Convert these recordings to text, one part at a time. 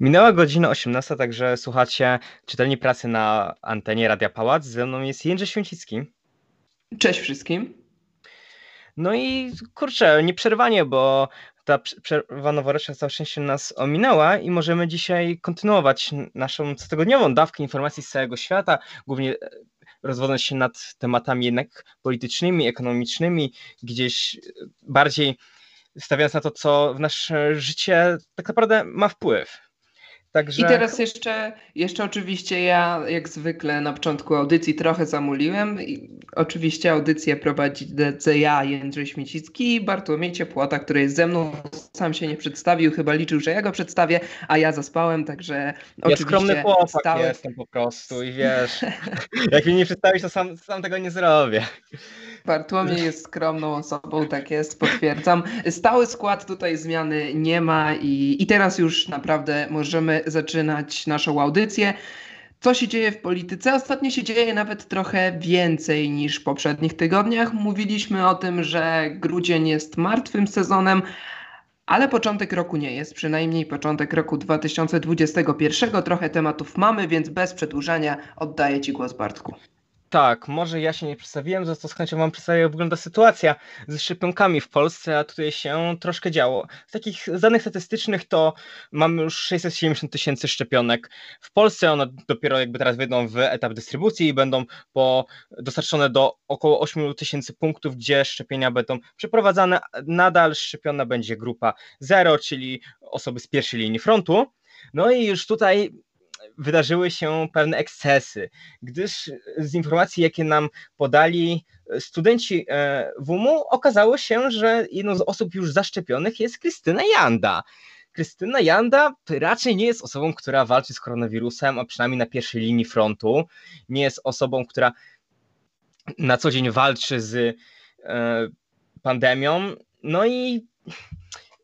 Minęła godzina 18, także słuchacie czytelni pracy na antenie Radia Pałac. Ze mną jest Jędrzej Święcicki. Cześć wszystkim. No i kurczę, nieprzerwanie, bo ta przerwa noworoczna całe szczęście nas ominęła i możemy dzisiaj kontynuować naszą cotygodniową dawkę informacji z całego świata, głównie e, rozwodząc się nad tematami jednak politycznymi, ekonomicznymi, gdzieś bardziej stawiając na to, co w nasze życie tak naprawdę ma wpływ. Także... I teraz jeszcze, jeszcze oczywiście ja jak zwykle na początku audycji trochę zamuliłem. I oczywiście audycję prowadzi ja, Jędrzej Śmiecicki i Bartłomiej Ciepłota, który jest ze mną. Sam się nie przedstawił, chyba liczył, że ja go przedstawię, a ja zaspałem, także ja oczywiście skromny chłopak stałem... jestem po prostu i wiesz, jak mi nie przedstawisz, to sam, sam tego nie zrobię. Bartłomiej jest skromną osobą, tak jest, potwierdzam. Stały skład tutaj zmiany nie ma i, i teraz już naprawdę możemy zaczynać naszą audycję. Co się dzieje w polityce? Ostatnio się dzieje nawet trochę więcej niż w poprzednich tygodniach. Mówiliśmy o tym, że grudzień jest martwym sezonem, ale początek roku nie jest, przynajmniej początek roku 2021. Trochę tematów mamy, więc bez przedłużania oddaję Ci głos Bartku. Tak, może ja się nie przedstawiłem, za to z chęcią wam przedstawię, jak wygląda sytuacja ze szczepionkami w Polsce, a tutaj się troszkę działo. Z takich danych statystycznych to mamy już 670 tysięcy szczepionek w Polsce, one dopiero jakby teraz wejdą w etap dystrybucji i będą po, dostarczone do około 8 tysięcy punktów, gdzie szczepienia będą przeprowadzane. Nadal szczepiona będzie grupa 0, czyli osoby z pierwszej linii frontu. No i już tutaj wydarzyły się pewne ekscesy, gdyż z informacji, jakie nam podali studenci e, WUM-u, okazało się, że jedną z osób już zaszczepionych jest Krystyna Janda. Krystyna Janda raczej nie jest osobą, która walczy z koronawirusem, a przynajmniej na pierwszej linii frontu. Nie jest osobą, która na co dzień walczy z e, pandemią. No i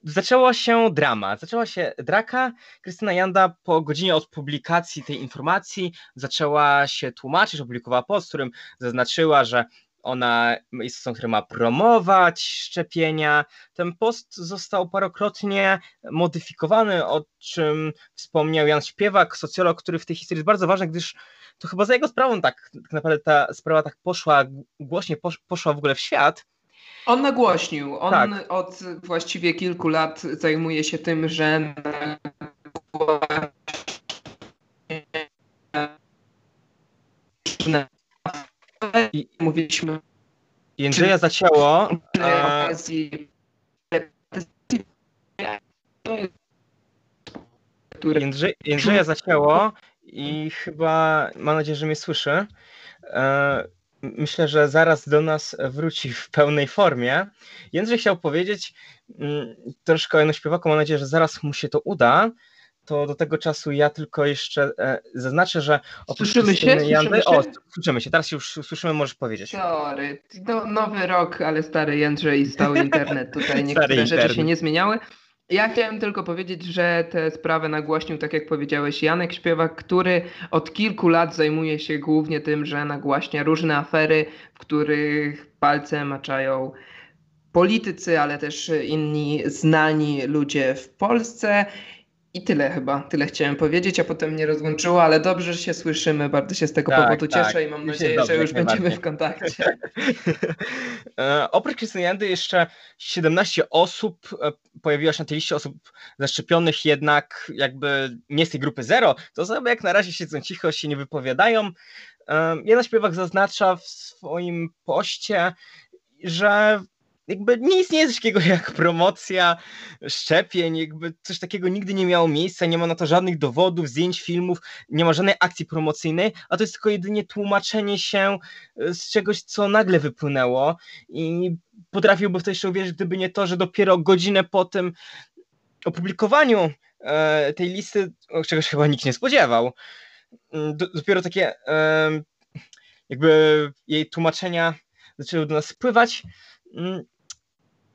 zaczęła się drama, zaczęła się draka. Krystyna Janda po godzinie od publikacji tej informacji zaczęła się tłumaczyć, opublikowała post, w którym zaznaczyła, że ona jest osobą, która ma promować szczepienia. Ten post został parokrotnie modyfikowany, o czym wspomniał Jan Śpiewak, socjolog, który w tej historii jest bardzo ważny, gdyż to chyba za jego sprawą tak, tak naprawdę ta sprawa tak poszła, głośnie poszła w ogóle w świat, on nagłośnił. On tak. od właściwie kilku lat zajmuje się tym, że I mówiliśmy. Jędrzeja zacięło. A... Jędrzej, Jędrzeja zacięło i chyba mam nadzieję, że mnie słyszy. E, myślę, że zaraz do nas wróci w pełnej formie. Jędrzej chciał powiedzieć mm, troszkę o jednośpiewaku, mam nadzieję, że zaraz mu się to uda. To do tego czasu ja tylko jeszcze e, zaznaczę, że oprócz słyszymy się? Jandy... O, słyszymy się, teraz już słyszymy, możesz powiedzieć. Sorry, no, nowy rok, ale stary Jędrzej stał internet tutaj, niektóre rzeczy się nie zmieniały. Ja chciałem tylko powiedzieć, że tę sprawę nagłaśnił, tak jak powiedziałeś, Janek Śpiewak, który od kilku lat zajmuje się głównie tym, że nagłaśnia różne afery, w których palce maczają politycy, ale też inni znani ludzie w Polsce. I tyle chyba, tyle chciałem powiedzieć, a potem mnie rozłączyło, ale dobrze, że się słyszymy, bardzo się z tego tak, powodu tak. cieszę i mam nadzieję, dobrze, że już będziemy w kontakcie. e, oprócz Krystyniandy jeszcze 17 osób e, pojawiło się na tej liście osób zaszczepionych, jednak jakby nie z tej grupy zero, to osoby jak na razie siedzą cicho, się nie wypowiadają. E, jedna śpiewak zaznacza w swoim poście, że jakby nie istnieje coś takiego jak promocja szczepień, jakby coś takiego nigdy nie miało miejsca, nie ma na to żadnych dowodów, zdjęć, filmów, nie ma żadnej akcji promocyjnej, a to jest tylko jedynie tłumaczenie się e, z czegoś, co nagle wypłynęło i potrafiłby w to jeszcze uwierzyć, gdyby nie to, że dopiero godzinę po tym opublikowaniu e, tej listy, czegoś chyba nikt nie spodziewał, mm, dopiero takie jakby jej tłumaczenia zaczęły do nas spływać, mm,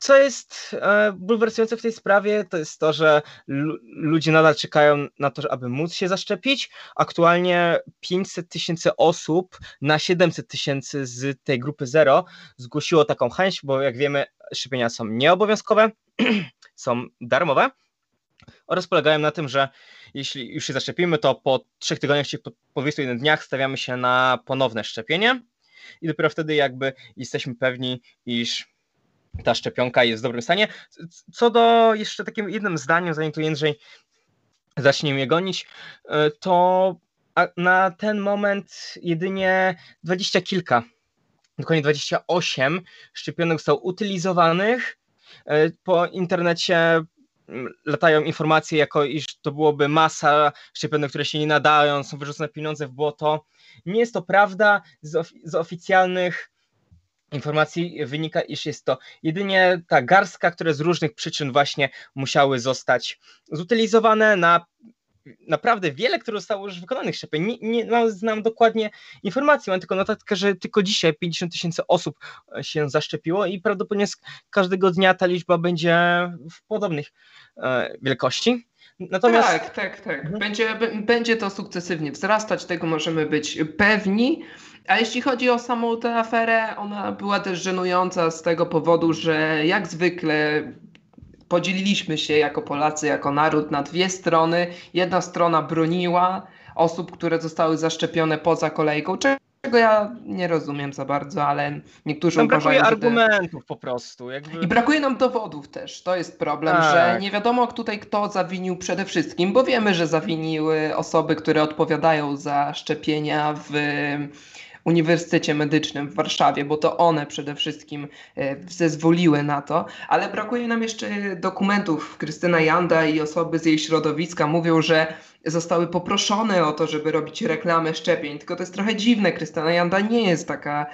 co jest e, bulwersujące w tej sprawie, to jest to, że ludzie nadal czekają na to, aby móc się zaszczepić. Aktualnie 500 tysięcy osób na 700 tysięcy z tej grupy zero zgłosiło taką chęć, bo jak wiemy, szczepienia są nieobowiązkowe, są darmowe oraz polegają na tym, że jeśli już się zaszczepimy, to po trzech tygodniach czy po 21 dniach stawiamy się na ponowne szczepienie i dopiero wtedy jakby jesteśmy pewni, iż ta szczepionka jest w dobrym stanie. Co do jeszcze takim jednym zdaniem, zanim tu Jędrzej zacznie mnie gonić, e, to na ten moment jedynie dwadzieścia kilka, dokładnie 28 szczepionek zostało utylizowanych. E, po internecie latają informacje, jako iż to byłoby masa szczepionek, które się nie nadają, są wyrzucone pieniądze w błoto. Nie jest to prawda. Z, of z oficjalnych informacji wynika, iż jest to jedynie ta garstka, które z różnych przyczyn właśnie musiały zostać zutylizowane na naprawdę wiele, które zostało już wykonanych szczepień. Nie, nie znam dokładnie informacji, mam tylko notatkę, że tylko dzisiaj 50 tysięcy osób się zaszczepiło i prawdopodobnie każdego dnia ta liczba będzie w podobnych e, wielkości. Natomiast... Tak, tak, tak. Mhm. Będzie, będzie to sukcesywnie wzrastać, tego możemy być pewni. A jeśli chodzi o samą tę aferę, ona była też żenująca z tego powodu, że jak zwykle podzieliliśmy się jako Polacy, jako naród na dwie strony. Jedna strona broniła osób, które zostały zaszczepione poza kolejką, czego ja nie rozumiem za bardzo, ale niektórzy Tam uważają, brakuje argumentów te... po prostu. Jakby... I brakuje nam dowodów też. To jest problem, tak. że nie wiadomo tutaj kto zawinił przede wszystkim, bo wiemy, że zawiniły osoby, które odpowiadają za szczepienia w Uniwersytecie Medycznym w Warszawie, bo to one przede wszystkim e, zezwoliły na to, ale brakuje nam jeszcze dokumentów. Krystyna Janda i osoby z jej środowiska mówią, że zostały poproszone o to, żeby robić reklamę szczepień. Tylko to jest trochę dziwne. Krystyna Janda nie jest taka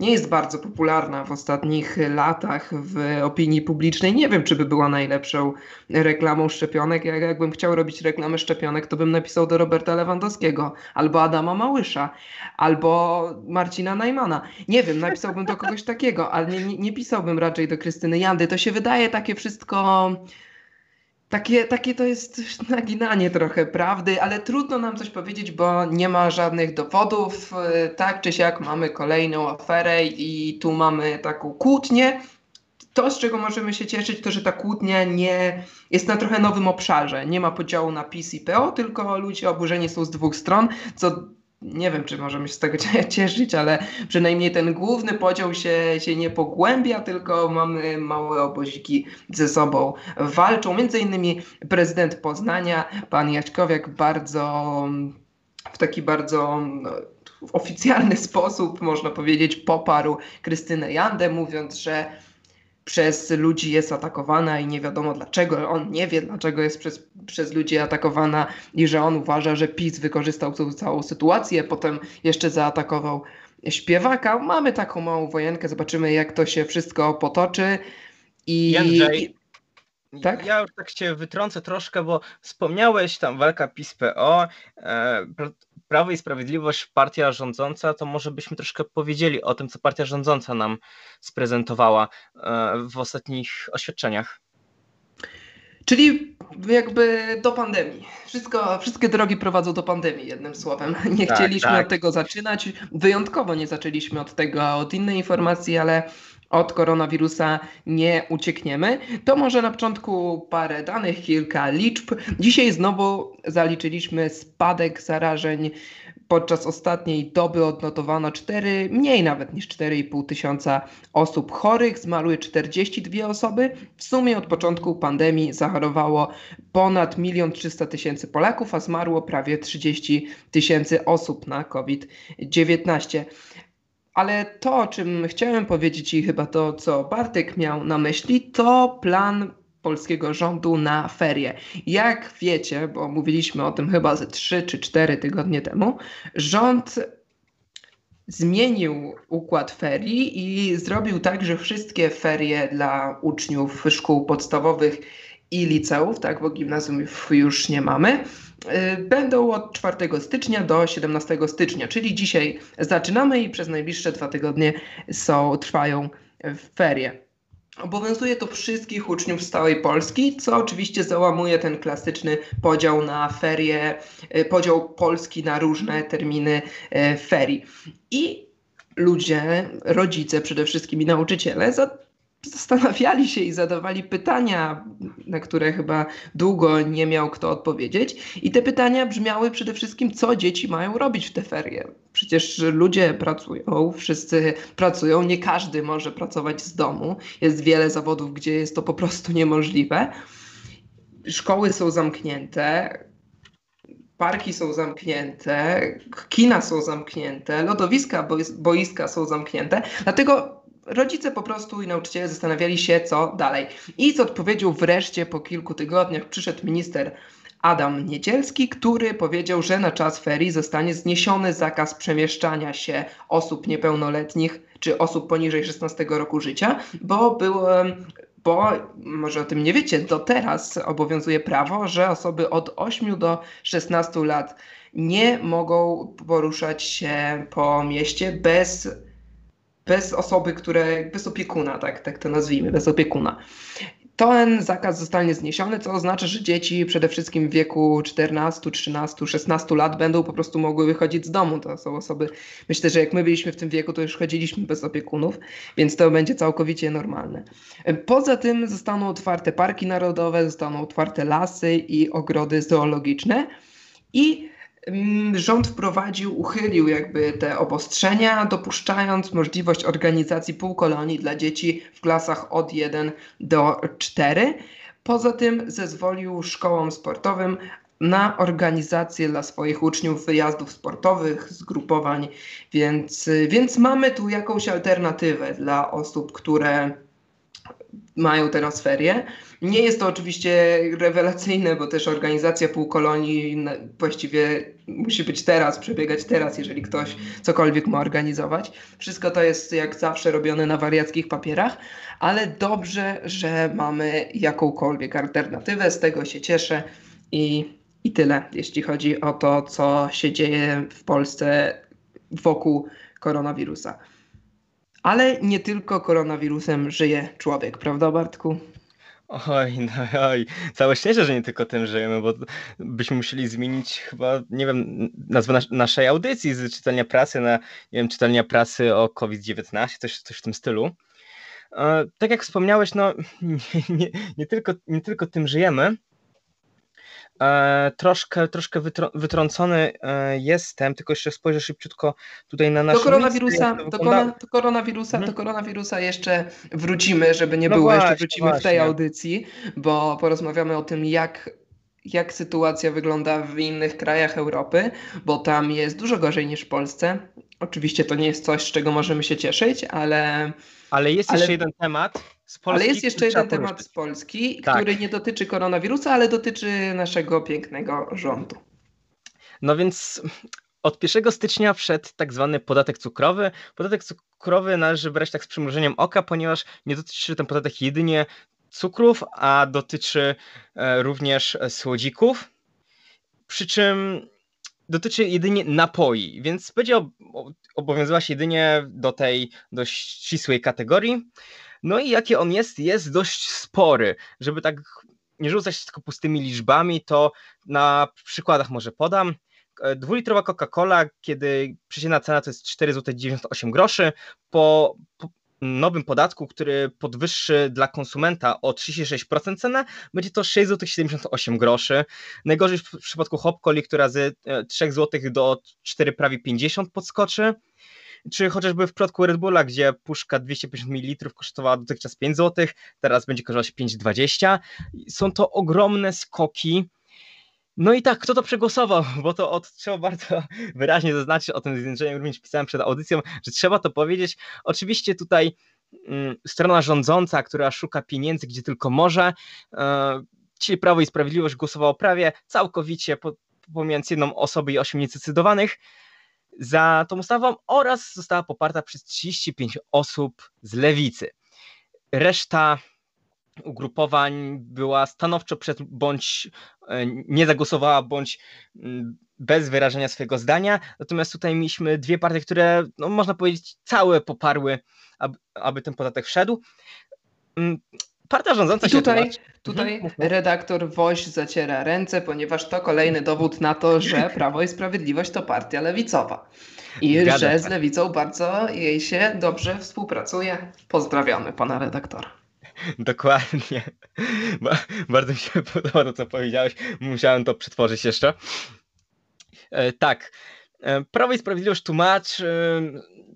nie jest bardzo popularna w ostatnich latach w opinii publicznej. Nie wiem, czy by była najlepszą reklamą szczepionek. Jak, jakbym chciał robić reklamę szczepionek, to bym napisał do Roberta Lewandowskiego, albo Adama Małysza, albo Marcina Najmana. Nie wiem, napisałbym do kogoś takiego, ale nie, nie pisałbym raczej do Krystyny Jandy. To się wydaje takie wszystko takie, takie to jest naginanie trochę prawdy, ale trudno nam coś powiedzieć, bo nie ma żadnych dowodów. Tak czy siak mamy kolejną aferę i tu mamy taką kłótnię. To, z czego możemy się cieszyć, to że ta kłótnia nie jest na trochę nowym obszarze. Nie ma podziału na PiS i PO, tylko ludzie oburzeni są z dwóch stron, co nie wiem, czy możemy się z tego cieszyć, ale przynajmniej ten główny podział się, się nie pogłębia, tylko mamy małe oboziki ze sobą walczą. Między innymi prezydent Poznania, pan Jaśkowiak, bardzo w taki bardzo no, oficjalny sposób, można powiedzieć, poparł Krystynę Jandę, mówiąc, że przez ludzi jest atakowana i nie wiadomo dlaczego. On nie wie, dlaczego jest przez, przez ludzi atakowana i że on uważa, że PiS wykorzystał tą całą sytuację, potem jeszcze zaatakował śpiewaka. Mamy taką małą wojenkę, zobaczymy jak to się wszystko potoczy. I, Jędrzej, tak? Ja już tak się wytrącę troszkę, bo wspomniałeś tam walka PiS-PO, e, Prawo i Sprawiedliwość, partia rządząca, to może byśmy troszkę powiedzieli o tym, co partia rządząca nam sprezentowała e, w ostatnich oświadczeniach. Czyli jakby do pandemii. Wszystko, wszystkie drogi prowadzą do pandemii, jednym słowem. Nie tak, chcieliśmy tak. od tego zaczynać. Wyjątkowo nie zaczęliśmy od tego, od innej informacji, ale od koronawirusa nie uciekniemy. To może na początku parę danych, kilka liczb. Dzisiaj znowu zaliczyliśmy spadek zarażeń. Podczas ostatniej doby odnotowano 4, mniej nawet niż 4,5 tysiąca osób chorych, zmarły 42 osoby. W sumie od początku pandemii zachorowało ponad 1 300 tysięcy Polaków, a zmarło prawie 30 tysięcy osób na COVID-19. Ale to, o czym chciałem powiedzieć i chyba to, co Bartek miał na myśli, to plan polskiego rządu na ferie. Jak wiecie, bo mówiliśmy o tym chyba ze 3 czy 4 tygodnie temu, rząd zmienił układ ferii i zrobił tak, że wszystkie ferie dla uczniów szkół podstawowych i liceów, tak, bo gimnazjów już nie mamy, y, będą od 4 stycznia do 17 stycznia, czyli dzisiaj zaczynamy i przez najbliższe dwa tygodnie są, trwają ferie. Obowiązuje to wszystkich uczniów z całej Polski, co oczywiście załamuje ten klasyczny podział na ferie, y, podział Polski na różne terminy y, ferii. I ludzie, rodzice przede wszystkim i nauczyciele zastanawiali się i zadawali pytania, na które chyba długo nie miał kto odpowiedzieć. I te pytania brzmiały przede wszystkim, co dzieci mają robić w te ferie. Przecież ludzie pracują, wszyscy pracują, nie każdy może pracować z domu. Jest wiele zawodów, gdzie jest to po prostu niemożliwe. Szkoły są zamknięte, parki są zamknięte, kina są zamknięte, lodowiska, boiska są zamknięte. Dlatego rodzice po prostu i nauczyciele zastanawiali się, co dalej. I z odpowiedzią wreszcie po kilku tygodniach przyszedł minister Adam Niedzielski, który powiedział, że na czas ferii zostanie zniesiony zakaz przemieszczania się osób niepełnoletnich czy osób poniżej 16 roku życia, bo był, bo może o tym nie wiecie, do teraz obowiązuje prawo, że osoby od 8 do 16 lat nie mogą poruszać się po mieście bez bez osoby, które, bez opiekuna, tak, tak to nazwijmy, bez opiekuna. Ten zakaz zostanie zniesiony, co oznacza, że dzieci przede wszystkim w wieku 14, 13, 16 lat będą po prostu mogły wychodzić z domu. To są osoby, myślę, że jak my byliśmy w tym wieku, to już chodziliśmy bez opiekunów, więc to będzie całkowicie normalne. Poza tym zostaną otwarte parki narodowe, zostaną otwarte lasy i ogrody zoologiczne i rząd wprowadził, uchylił jakby te obostrzenia, dopuszczając możliwość organizacji półkolonii dla dzieci w klasach od 1 do 4. Poza tym zezwolił szkołom sportowym na organizację dla swoich uczniów wyjazdów sportowych, zgrupowań, więc, więc mamy tu jakąś alternatywę dla osób, które mają teraz ferie. Nie jest to oczywiście rewelacyjne, bo też organizacja półkolonii właściwie musi być teraz, przebiegać teraz, jeżeli ktoś cokolwiek ma organizować. Wszystko to jest jak zawsze robione na wariackich papierach, ale dobrze, że mamy jakąkolwiek alternatywę, z tego się cieszę i, i tyle, jeśli chodzi o to, co się dzieje w Polsce wokół koronawirusa. Ale nie tylko koronawirusem żyje człowiek, prawda Bartku? Oj, no oj, całe szczęście, że nie tylko tym żyjemy, bo byśmy musieli zmienić chyba, nie wiem, nazwę nas naszej audycji z czytania prasy na, nie wiem, czytania prasy o COVID-19, coś, coś w tym stylu. E, tak jak wspomniałeś, no nie, nie, nie, tylko, nie tylko tym żyjemy, E, troszkę, troszkę wytrącony e, jestem, tylko jeszcze spojrzę szybciutko tutaj na nasz. Do koronawirusa, do, korona, do, koronawirusa, do koronawirusa jeszcze wrócimy, żeby nie no było, właśnie, jeszcze wrócimy właśnie. w tej audycji, bo porozmawiamy o tym, jak jak sytuacja wygląda w innych krajach Europy, bo tam jest dużo gorzej niż w Polsce. Oczywiście to nie jest coś, z czego możemy się cieszyć, ale. Ale jest ale... jeszcze jeden temat, ale jest jeszcze jeden temat z Polski, tak. który nie dotyczy koronawirusa, ale dotyczy naszego pięknego rządu. No więc od 1 stycznia wszedł tak zwany podatek cukrowy. Podatek cukrowy należy brać tak z przymrużeniem oka, ponieważ nie dotyczy ten podatek jedynie cukrów, a dotyczy e, również słodzików. Przy czym dotyczy jedynie napoi, więc będzie obowiązywać się jedynie do tej dość ścisłej kategorii. No i jaki on jest? Jest dość spory. Żeby tak nie rzucać tylko pustymi liczbami, to na przykładach może podam. E, dwulitrowa Coca-Cola, kiedy przeciętna cena to jest 4,98 groszy, po, po nowym podatku, który podwyższy dla konsumenta o 36% cenę, będzie to 6,78 groszy. Najgorzej w przypadku Hopcoli, która z 3 e, zł do 4 prawie 50 podskoczy czy chociażby w przypadku Red Bulla, gdzie puszka 250 ml kosztowała dotychczas 5 zł, teraz będzie kosztować 5,20. Są to ogromne skoki. No i tak, kto to przegłosował? Bo to od, trzeba bardzo wyraźnie zaznaczyć, o tym zjednoczeniem również pisałem przed audycją, że trzeba to powiedzieć. Oczywiście tutaj mm, strona rządząca, która szuka pieniędzy gdzie tylko może, e, czyli Prawo i Sprawiedliwość głosowało prawie całkowicie po, pomiędzy jedną osobą i ośmiu niedecydowanych za tą ustawą oraz została poparta przez 35 osób z lewicy. Reszta ugrupowań była stanowczo przed bądź e, nie zagłosowała, bądź mm, bez wyrażenia swojego zdania. Natomiast tutaj mieliśmy dwie partie, które no, można powiedzieć całe poparły, aby, aby ten podatek wszedł. Partia rządząca I się tutaj, tutaj mhm. redaktor Woś zaciera ręce, ponieważ to kolejny dowód na to, że Prawo i Sprawiedliwość to partia lewicowa. I Zgadza że z lewicą bardzo jej się dobrze współpracuje. Pozdrawiamy pana redaktora. Dokładnie. Bardzo mi się podoba to, co powiedziałeś. Musiałem to przetworzyć jeszcze. E, tak. E, Prawo i Sprawiedliwość tłumaczy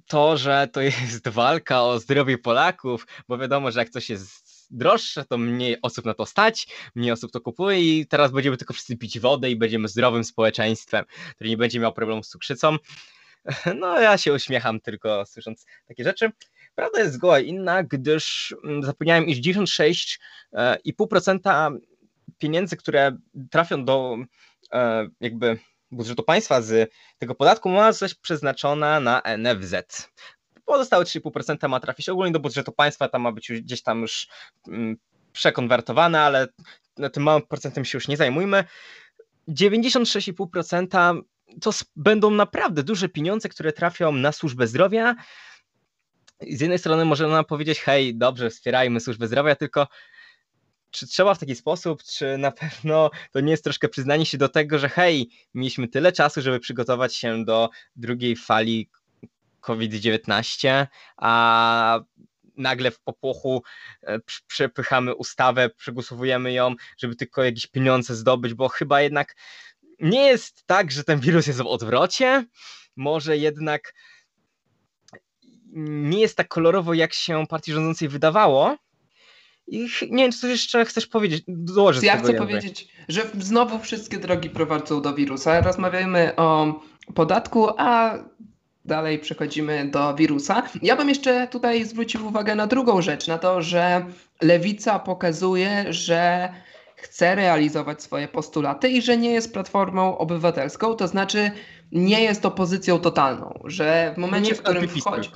to, że to jest walka o zdrowie Polaków, bo wiadomo, że jak coś jest droższe, to mniej osób na to stać, mniej osób to kupuje i teraz będziemy tylko wszyscy pić wodę i będziemy zdrowym społeczeństwem, które nie będzie miał problemu z cukrzycą. No ja się uśmiecham tylko słysząc takie rzeczy. Prawda jest zgoła inna, gdyż mm, zapomniałem, iż 96,5% pieniędzy, które trafią do e, jakby budżetu państwa z tego podatku ma zostać przeznaczona na NFZ. Pozostałe 3,5% ma trafić ogólnie do budżetu państwa, tam ma być gdzieś tam już mm, przekonwertowane, ale tym małym procentem się już nie zajmujmy. 96,5% to będą naprawdę duże pieniądze, które trafią na służbę zdrowia. Z jednej strony można powiedzieć, hej, dobrze, wspierajmy służbę zdrowia, tylko czy trzeba w taki sposób, czy na pewno to nie jest troszkę przyznanie się do tego, że hej, mieliśmy tyle czasu, żeby przygotować się do drugiej fali COVID-19, a nagle w popłochu e, przepychamy ustawę, przegłosowujemy ją, żeby tylko jakieś pieniądze zdobyć, bo chyba jednak nie jest tak, że ten wirus jest w odwrocie, może jednak nie jest tak kolorowo, jak się partii rządzącej wydawało, i nie wiem, czy coś jeszcze chcesz powiedzieć. Dołożę ja chcę powiedzieć, że znowu wszystkie drogi prowadzą do wirusa. Rozmawiamy o podatku, a dalej przechodzimy do wirusa. Ja bym jeszcze tutaj zwrócił uwagę na drugą rzecz, na to, że lewica pokazuje, że chce realizować swoje postulaty i że nie jest platformą obywatelską, to znaczy nie jest opozycją totalną, że w momencie, w którym wchodzi.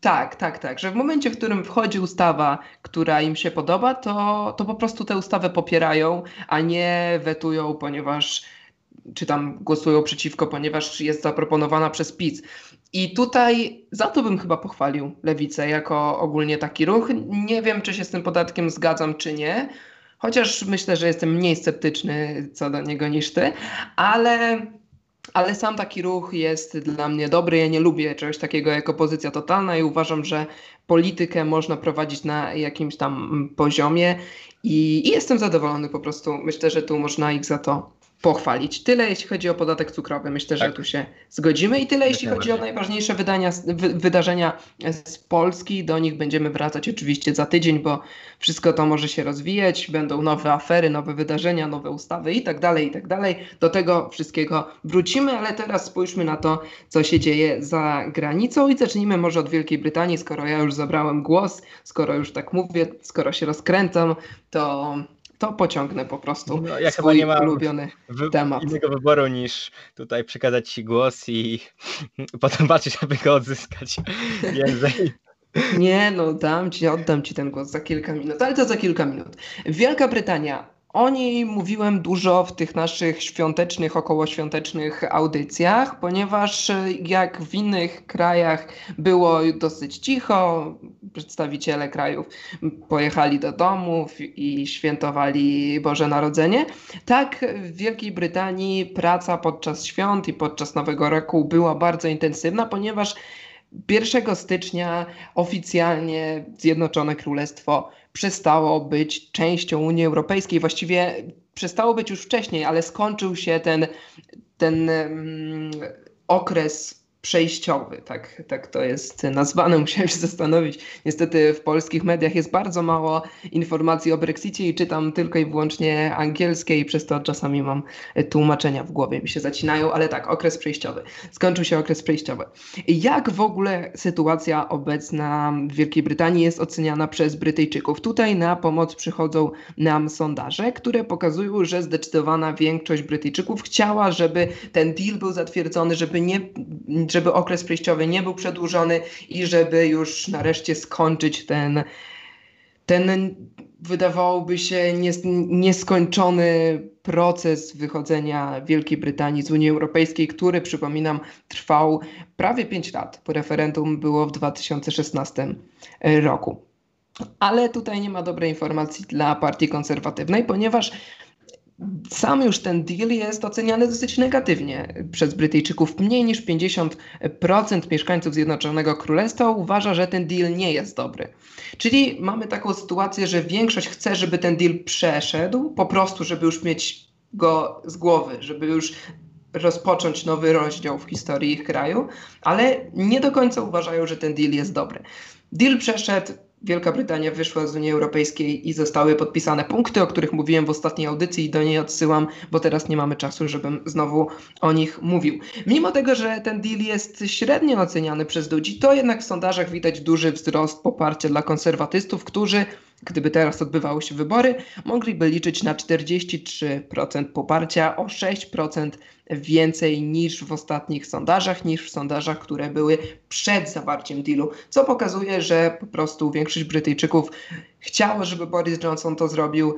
Tak, tak, tak, że w momencie, w którym wchodzi ustawa, która im się podoba, to, to po prostu tę ustawę popierają, a nie wetują, ponieważ czy tam głosują przeciwko, ponieważ jest zaproponowana przez PiS. I tutaj za to bym chyba pochwalił lewicę jako ogólnie taki ruch. Nie wiem, czy się z tym podatkiem zgadzam, czy nie, chociaż myślę, że jestem mniej sceptyczny co do niego niż ty, ale ale sam taki ruch jest dla mnie dobry. Ja nie lubię czegoś takiego jako pozycja totalna i uważam, że politykę można prowadzić na jakimś tam poziomie i, i jestem zadowolony po prostu. Myślę, że tu można ich za to pochwalić. Tyle jeśli chodzi o podatek cukrowy. Myślę, tak. że tu się zgodzimy i tyle jeśli chodzi o najważniejsze wydania, wy, wydarzenia z Polski. Do nich będziemy wracać oczywiście za tydzień, bo wszystko to może się rozwijać. Będą nowe afery, nowe wydarzenia, nowe ustawy i tak dalej, i tak dalej. Do tego wszystkiego wrócimy, ale teraz spójrzmy na to, co się dzieje za granicą i zacznijmy może od Wielkiej Brytanii, skoro ja już zabrałem głos, skoro już tak mówię, skoro się rozkręcam, to to pociągnę po prostu no, ja swój nie mam ulubiony wy temat. innego wyboru niż tutaj przekazać Ci głos i potem patrzeć, aby go odzyskać więcej. Nie, no dam ci, oddam ci ten głos za kilka minut, ale to za kilka minut. Wielka Brytania o niej mówiłem dużo w tych naszych świątecznych, okołoświątecznych audycjach, ponieważ e, jak w innych krajach było dosyć cicho, przedstawiciele krajów pojechali do domów i świętowali Boże Narodzenie, tak w Wielkiej Brytanii praca podczas świąt i podczas Nowego Roku była bardzo intensywna, ponieważ 1 stycznia oficjalnie Zjednoczone Królestwo przestało być częścią Unii Europejskiej. Właściwie przestało być już wcześniej, ale skończył się ten, ten um, okres przejściowy, tak, tak to jest nazwane, musiałem się zastanowić. Niestety w polskich mediach jest bardzo mało informacji o Brexicie i czytam tylko i wyłącznie angielskie i przez to czasami mam tłumaczenia w głowie, mi się zacinają, ale tak, okres przejściowy. Skończył się okres przejściowy. Jak w ogóle sytuacja obecna w Wielkiej Brytanii jest oceniana przez Brytyjczyków? Tutaj na pomoc przychodzą nam sondaże, które pokazują, że zdecydowana większość Brytyjczyków chciała, żeby ten deal był zatwierdzony, żeby nie żeby okres przejściowy nie był przedłużony i żeby już nareszcie skończyć ten, ten wydawałoby się nies nieskończony proces wychodzenia Wielkiej Brytanii z Unii Europejskiej, który, przypominam, trwał prawie 5 lat, bo referendum było w 2016 roku. Ale tutaj nie ma dobrej informacji dla partii konserwatywnej, ponieważ sam już ten deal jest oceniany dosyć negatywnie przez Brytyjczyków. Mniej niż 50% mieszkańców Zjednoczonego Królestwa uważa, że ten deal nie jest dobry. Czyli mamy taką sytuację, że większość chce, żeby ten deal przeszedł, po prostu, żeby już mieć go z głowy, żeby już rozpocząć nowy rozdział w historii ich kraju, ale nie do końca uważają, że ten deal jest dobry. Deal przeszedł, Wielka Brytania wyszła z Unii Europejskiej i zostały podpisane punkty, o których mówiłem w ostatniej audycji i do niej odsyłam, bo teraz nie mamy czasu, żebym znowu o nich mówił. Mimo tego, że ten deal jest średnio oceniany przez ludzi, to jednak w sondażach widać duży wzrost poparcia dla konserwatystów, którzy Gdyby teraz odbywały się wybory, mogliby liczyć na 43% poparcia, o 6% więcej niż w ostatnich sondażach, niż w sondażach, które były przed zawarciem dealu, co pokazuje, że po prostu większość Brytyjczyków chciało, żeby Boris Johnson to zrobił.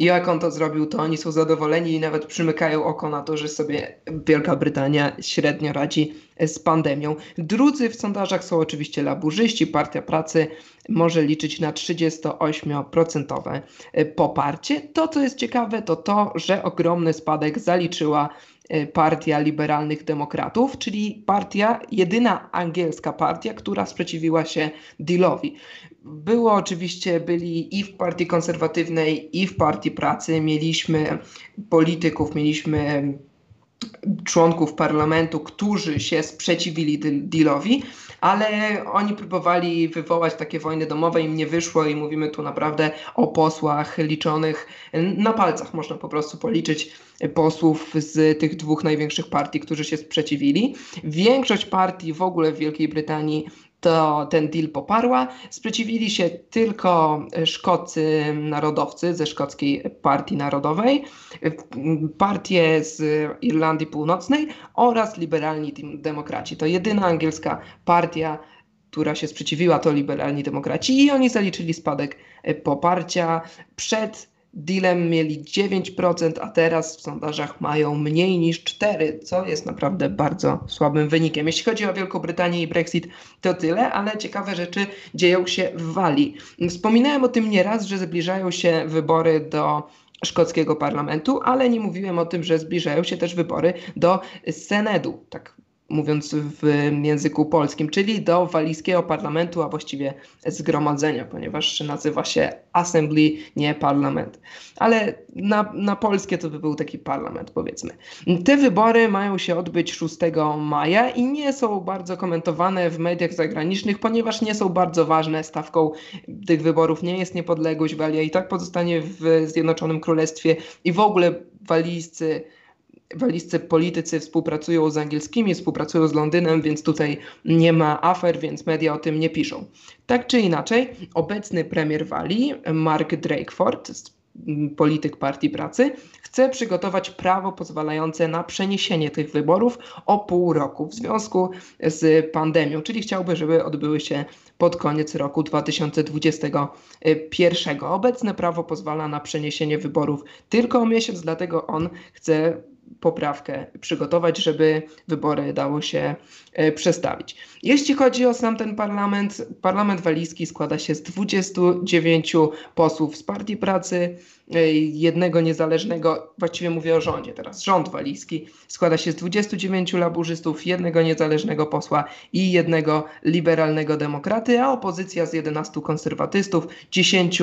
I jak on to zrobił, to oni są zadowoleni i nawet przymykają oko na to, że sobie Wielka Brytania średnio radzi z pandemią. Drudzy w sondażach są oczywiście laburzyści. Partia Pracy może liczyć na 38% poparcie. To, co jest ciekawe, to to, że ogromny spadek zaliczyła E, partia Liberalnych Demokratów, czyli partia, jedyna angielska partia, która sprzeciwiła się dealowi. Było oczywiście, byli i w partii konserwatywnej, i w partii pracy. Mieliśmy polityków, mieliśmy członków parlamentu, którzy się sprzeciwili dealowi, ale oni próbowali wywołać takie wojny domowe, im nie wyszło i mówimy tu naprawdę o posłach liczonych na palcach, można po prostu policzyć posłów z tych dwóch największych partii, którzy się sprzeciwili. Większość partii w ogóle w Wielkiej Brytanii to ten deal poparła. Sprzeciwili się tylko szkoccy narodowcy ze szkockiej partii narodowej, partie z Irlandii Północnej oraz liberalni demokraci. To jedyna angielska partia, która się sprzeciwiła, to liberalni demokraci i oni zaliczyli spadek poparcia przed dealem mieli 9%, a teraz w sondażach mają mniej niż 4%, co jest naprawdę bardzo słabym wynikiem. Jeśli chodzi o Wielką Brytanię i Brexit, to tyle, ale ciekawe rzeczy dzieją się w Walii. Wspominałem o tym nieraz, że zbliżają się wybory do szkockiego parlamentu, ale nie mówiłem o tym, że zbliżają się też wybory do Senedu, tak mówiąc w języku polskim, czyli do walijskiego parlamentu, a właściwie zgromadzenia, ponieważ nazywa się Assembly, nie parlament. Ale na, na polskie to by był taki parlament, powiedzmy. Te wybory mają się odbyć 6 maja i nie są bardzo komentowane w mediach zagranicznych, ponieważ nie są bardzo ważne. Stawką tych wyborów nie jest niepodległość. Walia i tak pozostanie w Zjednoczonym Królestwie i w ogóle walijscy waliscy politycy współpracują z angielskimi, współpracują z Londynem, więc tutaj nie ma afer, więc media o tym nie piszą. Tak czy inaczej, obecny premier Walii, Mark Drakeford, polityk Partii Pracy, chce przygotować prawo pozwalające na przeniesienie tych wyborów o pół roku w związku z pandemią, czyli chciałby, żeby odbyły się pod koniec roku 2021. Obecne prawo pozwala na przeniesienie wyborów tylko o miesiąc, dlatego on chce poprawkę przygotować, żeby wybory dało się e, przestawić. Jeśli chodzi o sam ten parlament, parlament walijski składa się z 29 posłów z Partii Pracy, e, jednego niezależnego, właściwie mówię o rządzie teraz, rząd walijski składa się z 29 laburzystów, jednego niezależnego posła i jednego liberalnego demokraty, a opozycja z 11 konserwatystów, 10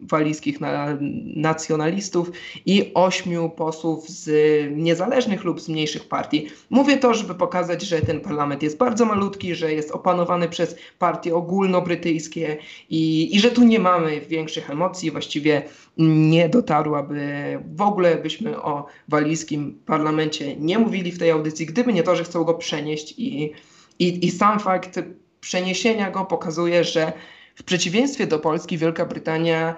walijskich na, nacjonalistów i ośmiu posłów z niezależnych lub z mniejszych partii. Mówię to, żeby pokazać, że ten parlament jest bardzo malutki, że jest opanowany przez partie ogólnobrytyjskie i, i że tu nie mamy większych emocji. Właściwie nie dotarł, aby w ogóle byśmy o walijskim parlamencie nie mówili w tej audycji, gdyby nie to, że chcą go przenieść i, i, i sam fakt przeniesienia go pokazuje, że w przeciwieństwie do Polski, Wielka Brytania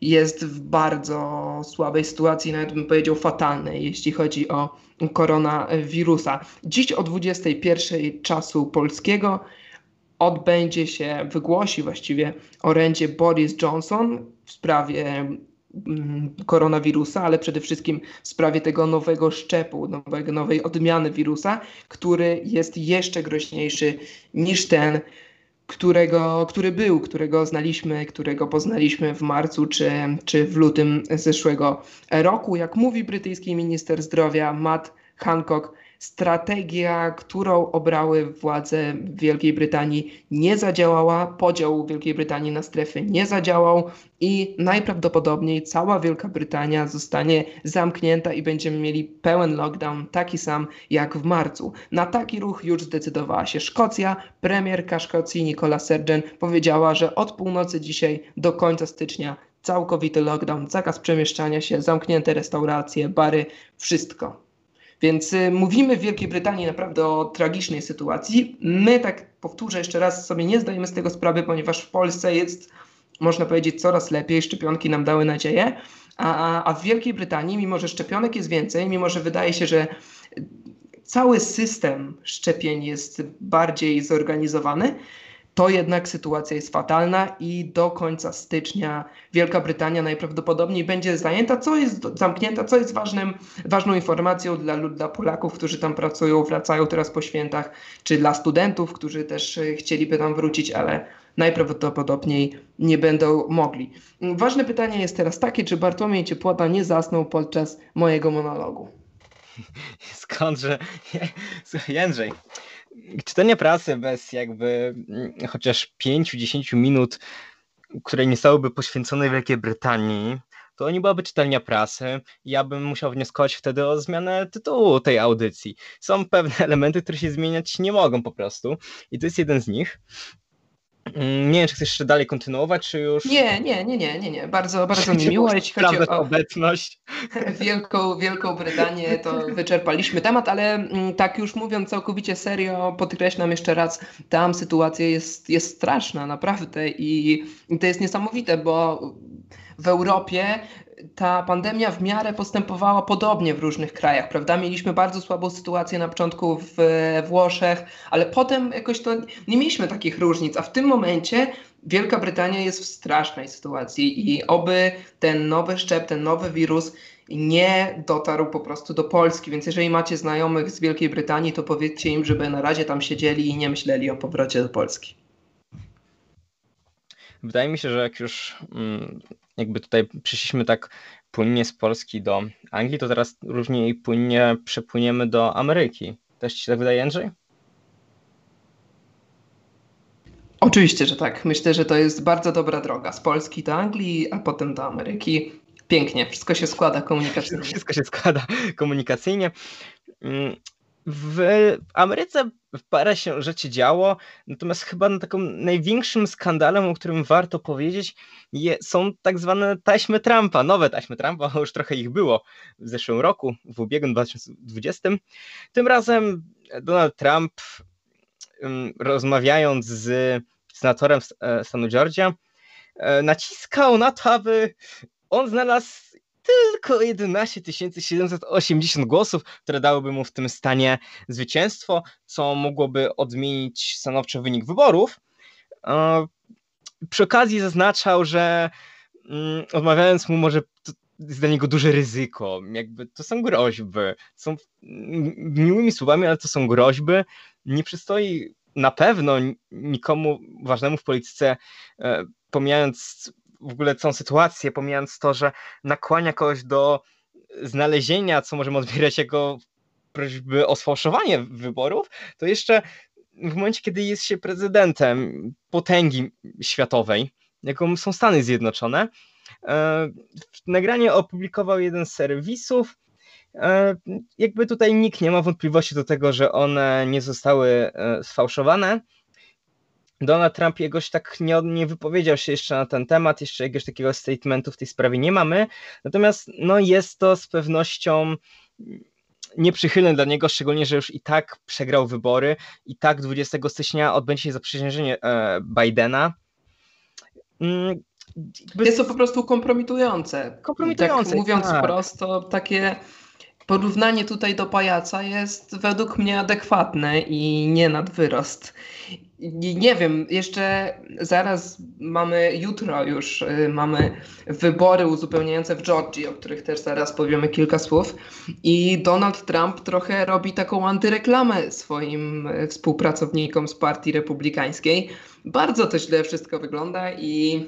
jest w bardzo słabej sytuacji, nawet bym powiedział fatalnej, jeśli chodzi o koronawirusa. Dziś o 21 czasu polskiego odbędzie się, wygłosi właściwie orędzie Boris Johnson w sprawie mm, koronawirusa, ale przede wszystkim w sprawie tego nowego szczepu, nowego, nowej odmiany wirusa, który jest jeszcze groźniejszy niż ten, którego, który był, którego znaliśmy, którego poznaliśmy w marcu czy, czy w lutym zeszłego roku. Jak mówi brytyjski minister zdrowia Matt Hancock, strategia, którą obrały władze Wielkiej Brytanii, nie zadziałała. Podział Wielkiej Brytanii na strefy nie zadziałał i najprawdopodobniej cała Wielka Brytania zostanie zamknięta i będziemy mieli pełen lockdown, taki sam jak w marcu. Na taki ruch już zdecydowała się Szkocja. Premierka Szkocji Nicola Sturgeon powiedziała, że od północy dzisiaj do końca stycznia całkowity lockdown, zakaz przemieszczania się, zamknięte restauracje, bary, wszystko. Więc y, mówimy w Wielkiej Brytanii naprawdę o tragicznej sytuacji. My, tak powtórzę jeszcze raz, sobie nie zdajemy z tego sprawy, ponieważ w Polsce jest, można powiedzieć, coraz lepiej. Szczepionki nam dały nadzieję. A, a w Wielkiej Brytanii, mimo że szczepionek jest więcej, mimo że wydaje się, że cały system szczepień jest bardziej zorganizowany, to jednak sytuacja jest fatalna i do końca stycznia Wielka Brytania najprawdopodobniej będzie zajęta, co jest zamknięta, co jest ważnym, ważną informacją dla, dla Polaków, którzy tam pracują, wracają teraz po świętach, czy dla studentów, którzy też e, chcieliby tam wrócić, ale najprawdopodobniej nie będą mogli. Ważne pytanie jest teraz takie, czy Bartłomiej Ciepłota nie zasnął podczas mojego monologu? Skądże? Jędrzej, czytanie prasy bez jakby mm, chociaż 5-10 minut, które nie stałyby poświęcone Wielkiej Brytanii, to nie byłaby czytelnia prasy. Ja bym musiał wnioskować wtedy o zmianę tytułu tej audycji. Są pewne elementy, które się zmieniać nie mogą po prostu. I to jest jeden z nich. Mm, nie wiem, czy chcesz jeszcze dalej kontynuować, czy już. Nie, nie, nie, nie, nie, nie. Bardzo, bardzo mi miło, jeśli chodzi o obecność. Wielką, Wielką Brytanię, to wyczerpaliśmy temat, ale mm, tak już mówiąc całkowicie serio, podkreślam jeszcze raz, tam sytuacja jest, jest straszna, naprawdę. I, I to jest niesamowite, bo w Europie ta pandemia w miarę postępowała podobnie w różnych krajach, prawda? Mieliśmy bardzo słabą sytuację na początku w Włoszech, ale potem jakoś to nie mieliśmy takich różnic, a w tym momencie Wielka Brytania jest w strasznej sytuacji i oby ten nowy szczep, ten nowy wirus nie dotarł po prostu do Polski. Więc jeżeli macie znajomych z Wielkiej Brytanii, to powiedzcie im, żeby na razie tam siedzieli i nie myśleli o powrocie do Polski. Wydaje mi się, że jak już mm, jakby tutaj przyszliśmy tak płynnie z Polski do Anglii, to teraz równie płynnie przepłyniemy do Ameryki. Też ci się tak wydaje, Andrzej? Oczywiście, że tak. Myślę, że to jest bardzo dobra droga. Z Polski do Anglii, a potem do Ameryki. Pięknie, wszystko się składa komunikacyjnie. Wszystko się składa komunikacyjnie. Mm, w Ameryce parę się rzeczy działo, natomiast chyba na taką największym skandalem, o którym warto powiedzieć, je, są tak zwane taśmy Trumpa, nowe taśmy Trumpa, już trochę ich było w zeszłym roku, w ubiegłym 2020. Tym razem Donald Trump, rozmawiając z senatorem e, stanu Georgia, e, naciskał na to, aby on znalazł tylko 11 780 głosów, które dałyby mu w tym stanie zwycięstwo, co mogłoby odmienić stanowczo wynik wyborów. E, przy okazji zaznaczał, że mm, odmawiając mu może jest dla niego duże ryzyko, jakby to są groźby, są miłymi słowami, ale to są groźby, nie przystoi na pewno nikomu ważnemu w polityce, e, pomijając w ogóle całą sytuację, pomijając to, że nakłania kogoś do znalezienia, co możemy odbierać jako prośby o sfałszowanie wyborów, to jeszcze w momencie, kiedy jest się prezydentem potęgi światowej, jaką są Stany Zjednoczone, e, nagranie opublikował jeden z serwisów. E, jakby tutaj nikt nie ma wątpliwości do tego, że one nie zostały e, sfałszowane. Donald Trump jakoś tak nie, nie wypowiedział się jeszcze na ten temat, jeszcze jakiegoś takiego statementu w tej sprawie nie mamy. Natomiast no, jest to z pewnością nieprzychylne dla niego, szczególnie, że już i tak przegrał wybory, i tak 20 stycznia odbędzie się zaprzysiężenie e, Bidena. Mm, jest to po prostu kompromitujące. Kompromitujące. Tak mówiąc tak. prosto, takie porównanie tutaj do pajaca jest według mnie adekwatne i nie nadwyrost. Nie wiem, jeszcze zaraz mamy, jutro już y, mamy wybory uzupełniające w Georgii, o których też zaraz powiemy kilka słów. I Donald Trump trochę robi taką antyreklamę swoim y, współpracownikom z Partii Republikańskiej. Bardzo to źle wszystko wygląda i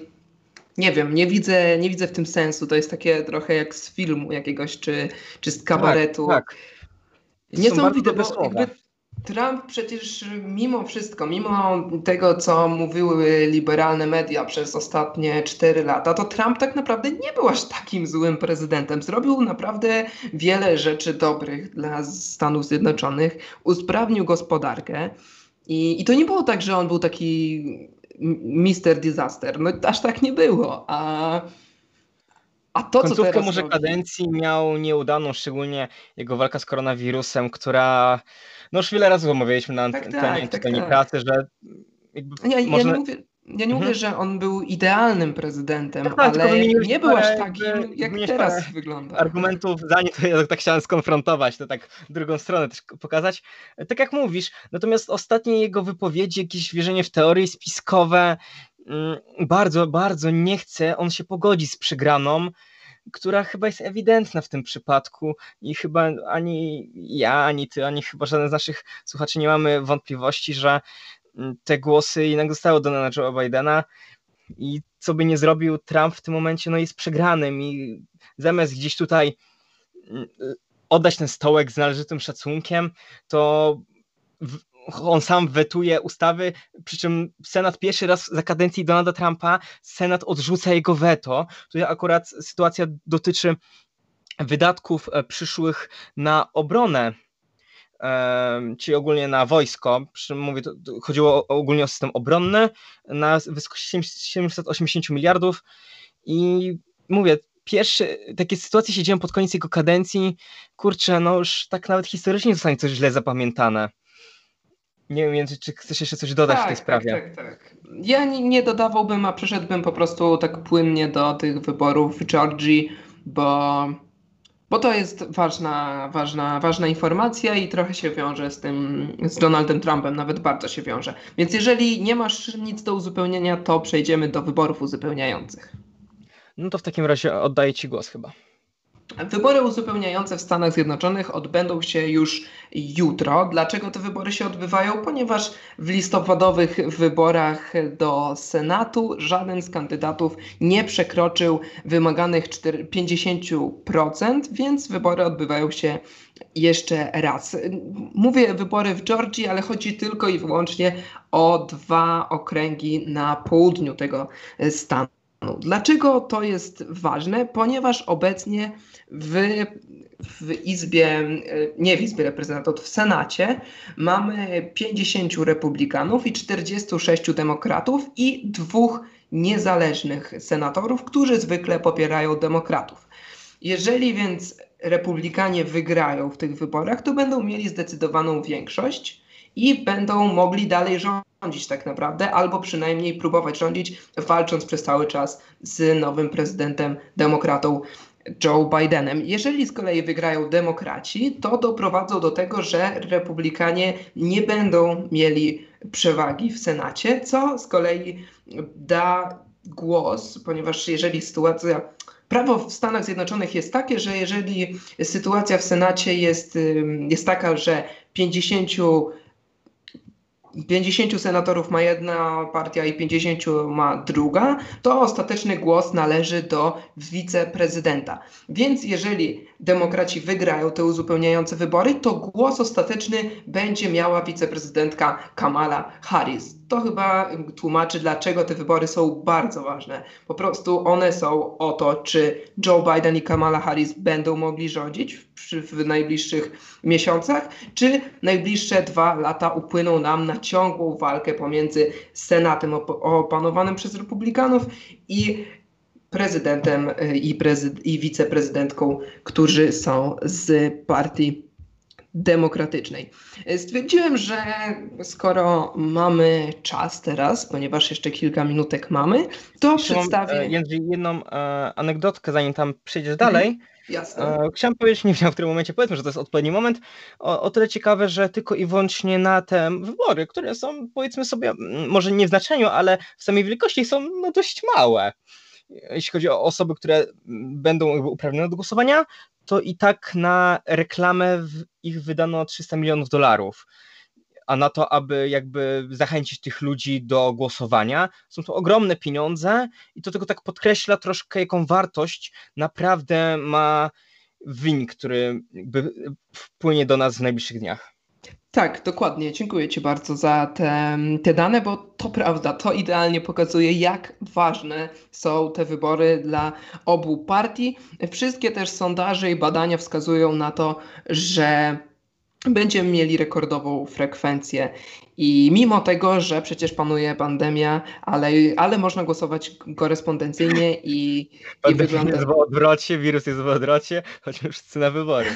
nie wiem, nie widzę, nie widzę w tym sensu. To jest takie trochę jak z filmu jakiegoś, czy, czy z kabaretu. Tak, tak. Niesamowite, bo jakby Trump przecież mimo wszystko, mimo tego, co mówiły liberalne media przez ostatnie 4 lata, to Trump tak naprawdę nie był aż takim złym prezydentem. Zrobił naprawdę wiele rzeczy dobrych dla Stanów Zjednoczonych, usprawnił gospodarkę. I, I to nie było tak, że on był taki Mister Disaster. No aż tak nie było. A, a to, Końcówkę co może robi... kadencji miał nieudaną, szczególnie jego walka z koronawirusem, która no już wiele razy omawialiśmy na tak, antenie tak, tak, tak, pracy, że ja, ja nie mówię, ja nie mhm. mówię, że on był idealnym prezydentem, tak, tak ale nie, był aż takim, jak teraz wygląda. Argumentów za nie, to ja tak chciałem skonfrontować, to tak drugą stronę też pokazać. Tak jak mówisz, natomiast ostatnie jego wypowiedzi, jakieś wierzenie w teorie spiskowe, mm, bardzo, bardzo nie chce, on się pogodzi z przegraną, która chyba jest ewidentna w tym przypadku i chyba ani ja, ani ty, ani chyba żaden z naszych słuchaczy nie mamy wątpliwości, że te głosy jednak zostały dane na Joe Bidena i co by nie zrobił Trump w tym momencie, no jest przegranym i zamiast gdzieś tutaj mm, oddać ten stołek z należytym szacunkiem, to on sam wetuje ustawy, przy czym Senat pierwszy raz za kadencji Donalda Trumpa, Senat odrzuca jego weto. Tutaj akurat sytuacja dotyczy wydatków e, przyszłych na obronę czyli ogólnie na wojsko, mówię, chodziło ogólnie o system obronny na wysokości 780 miliardów i mówię, pierwsze takie sytuacje się dzieją pod koniec jego kadencji, kurczę, no już tak nawet historycznie zostanie coś źle zapamiętane. Nie wiem, czy chcesz jeszcze coś dodać tak, w tej sprawie? Tak, tak, tak. Ja nie, nie dodawałbym, a przeszedłbym po prostu tak płynnie do tych wyborów w Georgii, bo bo to jest ważna, ważna, ważna informacja i trochę się wiąże z tym, z Donaldem Trumpem, nawet bardzo się wiąże. Więc jeżeli nie masz nic do uzupełnienia, to przejdziemy do wyborów uzupełniających. No to w takim razie oddaję Ci głos chyba. Wybory uzupełniające w Stanach Zjednoczonych odbędą się już jutro. Dlaczego te wybory się odbywają? Ponieważ w listopadowych wyborach do Senatu żaden z kandydatów nie przekroczył wymaganych 50%, więc wybory odbywają się jeszcze raz. Mówię wybory w Georgii, ale chodzi tylko i wyłącznie o dwa okręgi na południu tego stanu. Dlaczego to jest ważne? Ponieważ obecnie w, w Izbie, nie w Izbie Reprezentantów, w Senacie mamy 50 republikanów i 46 demokratów i dwóch niezależnych senatorów, którzy zwykle popierają demokratów. Jeżeli więc republikanie wygrają w tych wyborach, to będą mieli zdecydowaną większość i będą mogli dalej rządzić tak naprawdę, albo przynajmniej próbować rządzić, walcząc przez cały czas z nowym prezydentem, demokratą Joe Bidenem. Jeżeli z kolei wygrają demokraci, to doprowadzą do tego, że republikanie nie będą mieli przewagi w Senacie, co z kolei da głos, ponieważ jeżeli sytuacja Prawo w Stanach Zjednoczonych jest takie, że jeżeli sytuacja w Senacie jest, jest taka, że 50 50 senatorów ma jedna partia i 50 ma druga, to ostateczny głos należy do wiceprezydenta. Więc jeżeli demokraci wygrają te uzupełniające wybory, to głos ostateczny będzie miała wiceprezydentka Kamala Harris. To chyba tłumaczy, dlaczego te wybory są bardzo ważne. Po prostu one są o to, czy Joe Biden i Kamala Harris będą mogli rządzić w, w najbliższych miesiącach, czy najbliższe dwa lata upłyną nam na ciągłą walkę pomiędzy Senatem opanowanym przez Republikanów i prezydentem y, i, prezyd i wiceprezydentką, którzy są z partii demokratycznej. Stwierdziłem, że skoro mamy czas teraz, ponieważ jeszcze kilka minutek mamy, to Jeszcze przedstawię... E, jedną e, anegdotkę, zanim tam przejdziesz dalej. Jasne. Chciałem powiedzieć, nie wiem w którym momencie, powiedzmy, że to jest odpowiedni moment, o, o tyle ciekawe, że tylko i wyłącznie na te wybory, które są powiedzmy sobie, może nie w znaczeniu, ale w samej wielkości są no, dość małe. Jeśli chodzi o osoby, które będą uprawnione do głosowania, to i tak na reklamę ich wydano 300 milionów dolarów a na to, aby jakby zachęcić tych ludzi do głosowania. Są to ogromne pieniądze i to tylko tak podkreśla troszkę, jaką wartość naprawdę ma wynik, który wpłynie do nas w najbliższych dniach. Tak, dokładnie. Dziękuję Ci bardzo za te, te dane, bo to prawda, to idealnie pokazuje, jak ważne są te wybory dla obu partii. Wszystkie też sondaże i badania wskazują na to, że będziemy mieli rekordową frekwencję. I mimo tego, że przecież panuje pandemia, ale, ale można głosować korespondencyjnie i, i wygląda... jest w odwrocie, wirus jest w odwrocie, choć już wszyscy na wybory.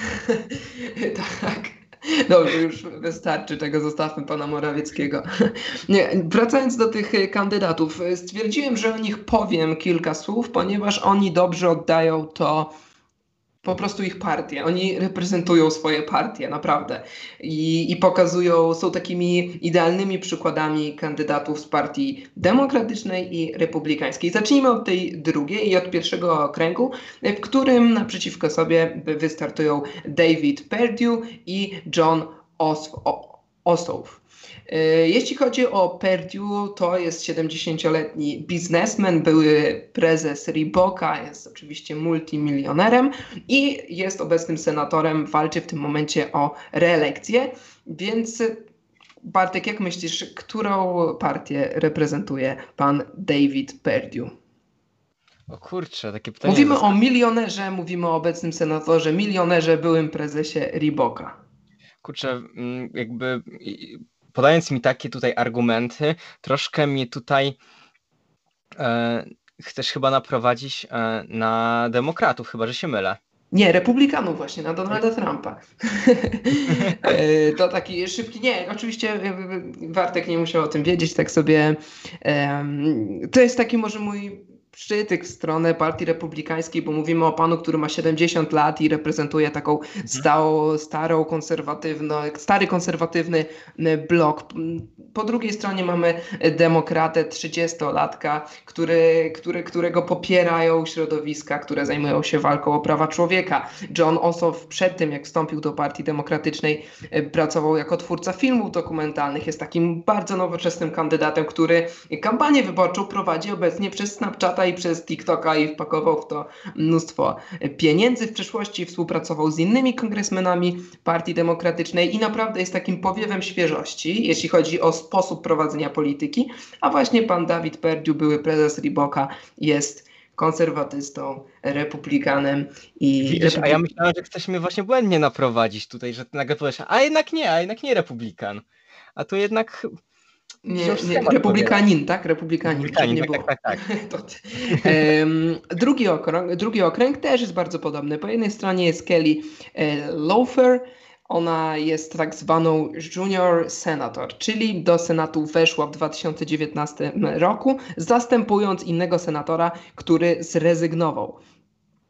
tak. Dobrze, już wystarczy tego, zostawmy pana Morawieckiego. Nie, wracając do tych kandydatów, stwierdziłem, że o nich powiem kilka słów, ponieważ oni dobrze oddają to, po prostu ich partie. Oni reprezentują swoje partie, naprawdę. I, I pokazują, są takimi idealnymi przykładami kandydatów z partii demokratycznej i republikańskiej. Zacznijmy od tej drugiej i od pierwszego okręgu, w którym naprzeciwko sobie wystartują David Perdue i John Ossoff. E, jeśli chodzi o Perdue, to jest 70-letni biznesmen, były prezes Reeboka, jest oczywiście multimilionerem i jest obecnym senatorem, walczy w tym momencie o reelekcję, więc Bartek, jak myślisz, którą partię reprezentuje pan David Perdue? O kurczę, takie pytanie. Mówimy o milionerze, mówimy o obecnym senatorze, milionerze, byłym prezesie Reeboka. Kurczę, mm, jakby podając mi takie tutaj argumenty, troszkę mnie tutaj e, chcesz chyba naprowadzić e, na demokratów, chyba że się mylę. Nie, republikanów właśnie, na Donalda Trumpa. E, to taki szybki, nie, oczywiście e, Wartek nie musiał o tym wiedzieć, tak sobie, to jest taki może mój przytyk w stronę partii republikańskiej, bo mówimy o panu, który ma 70 lat i reprezentuje taką mhm. stałą, starą, konserwatywną, stary konserwatywny blok. Po drugiej stronie mamy demokratę 30-latka, który, który, którego popierają środowiska, które zajmują się walką o prawa człowieka. John Ossoff przed tym, jak wstąpił do partii demokratycznej, pracował jako twórca filmów dokumentalnych. Jest takim bardzo nowoczesnym kandydatem, który kampanię wyborczą prowadzi obecnie przez Snapchata i przez TikToka i wpakował w to mnóstwo pieniędzy. W przeszłości współpracował z innymi kongresmenami Partii Demokratycznej i naprawdę jest takim powiewem świeżości, jeśli chodzi o sposób prowadzenia polityki. A właśnie pan Dawid Perdziu, były prezes Riboka, jest konserwatystą, republikanem i... Widzisz, a ja myślałem, że chcesz mnie właśnie błędnie naprowadzić tutaj, że nagle powiesz, a jednak nie, a jednak nie republikan. A tu jednak nie, nie republikanin, tak? Republikanin. Republikanin nie tak, było. tak, tak. tak. um, drugi, okręg, drugi okręg też jest bardzo podobny. Po jednej stronie jest Kelly e, Loafer, ona jest tak zwaną junior senator, czyli do Senatu weszła w 2019 roku, zastępując innego senatora, który zrezygnował.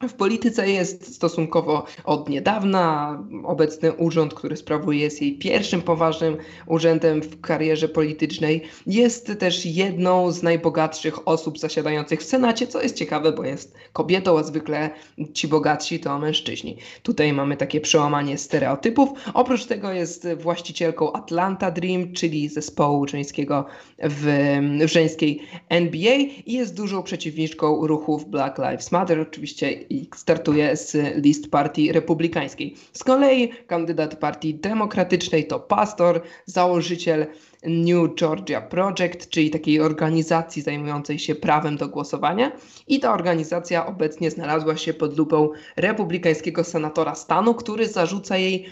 W polityce jest stosunkowo od niedawna. Obecny urząd, który sprawuje, jest jej pierwszym poważnym urzędem w karierze politycznej. Jest też jedną z najbogatszych osób zasiadających w Senacie, co jest ciekawe, bo jest kobietą, a zwykle ci bogatsi to mężczyźni. Tutaj mamy takie przełamanie stereotypów. Oprócz tego jest właścicielką Atlanta Dream, czyli zespołu żeńskiego w, w żeńskiej NBA i jest dużą przeciwniczką ruchów Black Lives Matter. Oczywiście startuje z list partii republikańskiej. Z kolei kandydat partii demokratycznej to pastor, założyciel New Georgia Project, czyli takiej organizacji zajmującej się prawem do głosowania. I ta organizacja obecnie znalazła się pod lupą republikańskiego senatora stanu, który zarzuca jej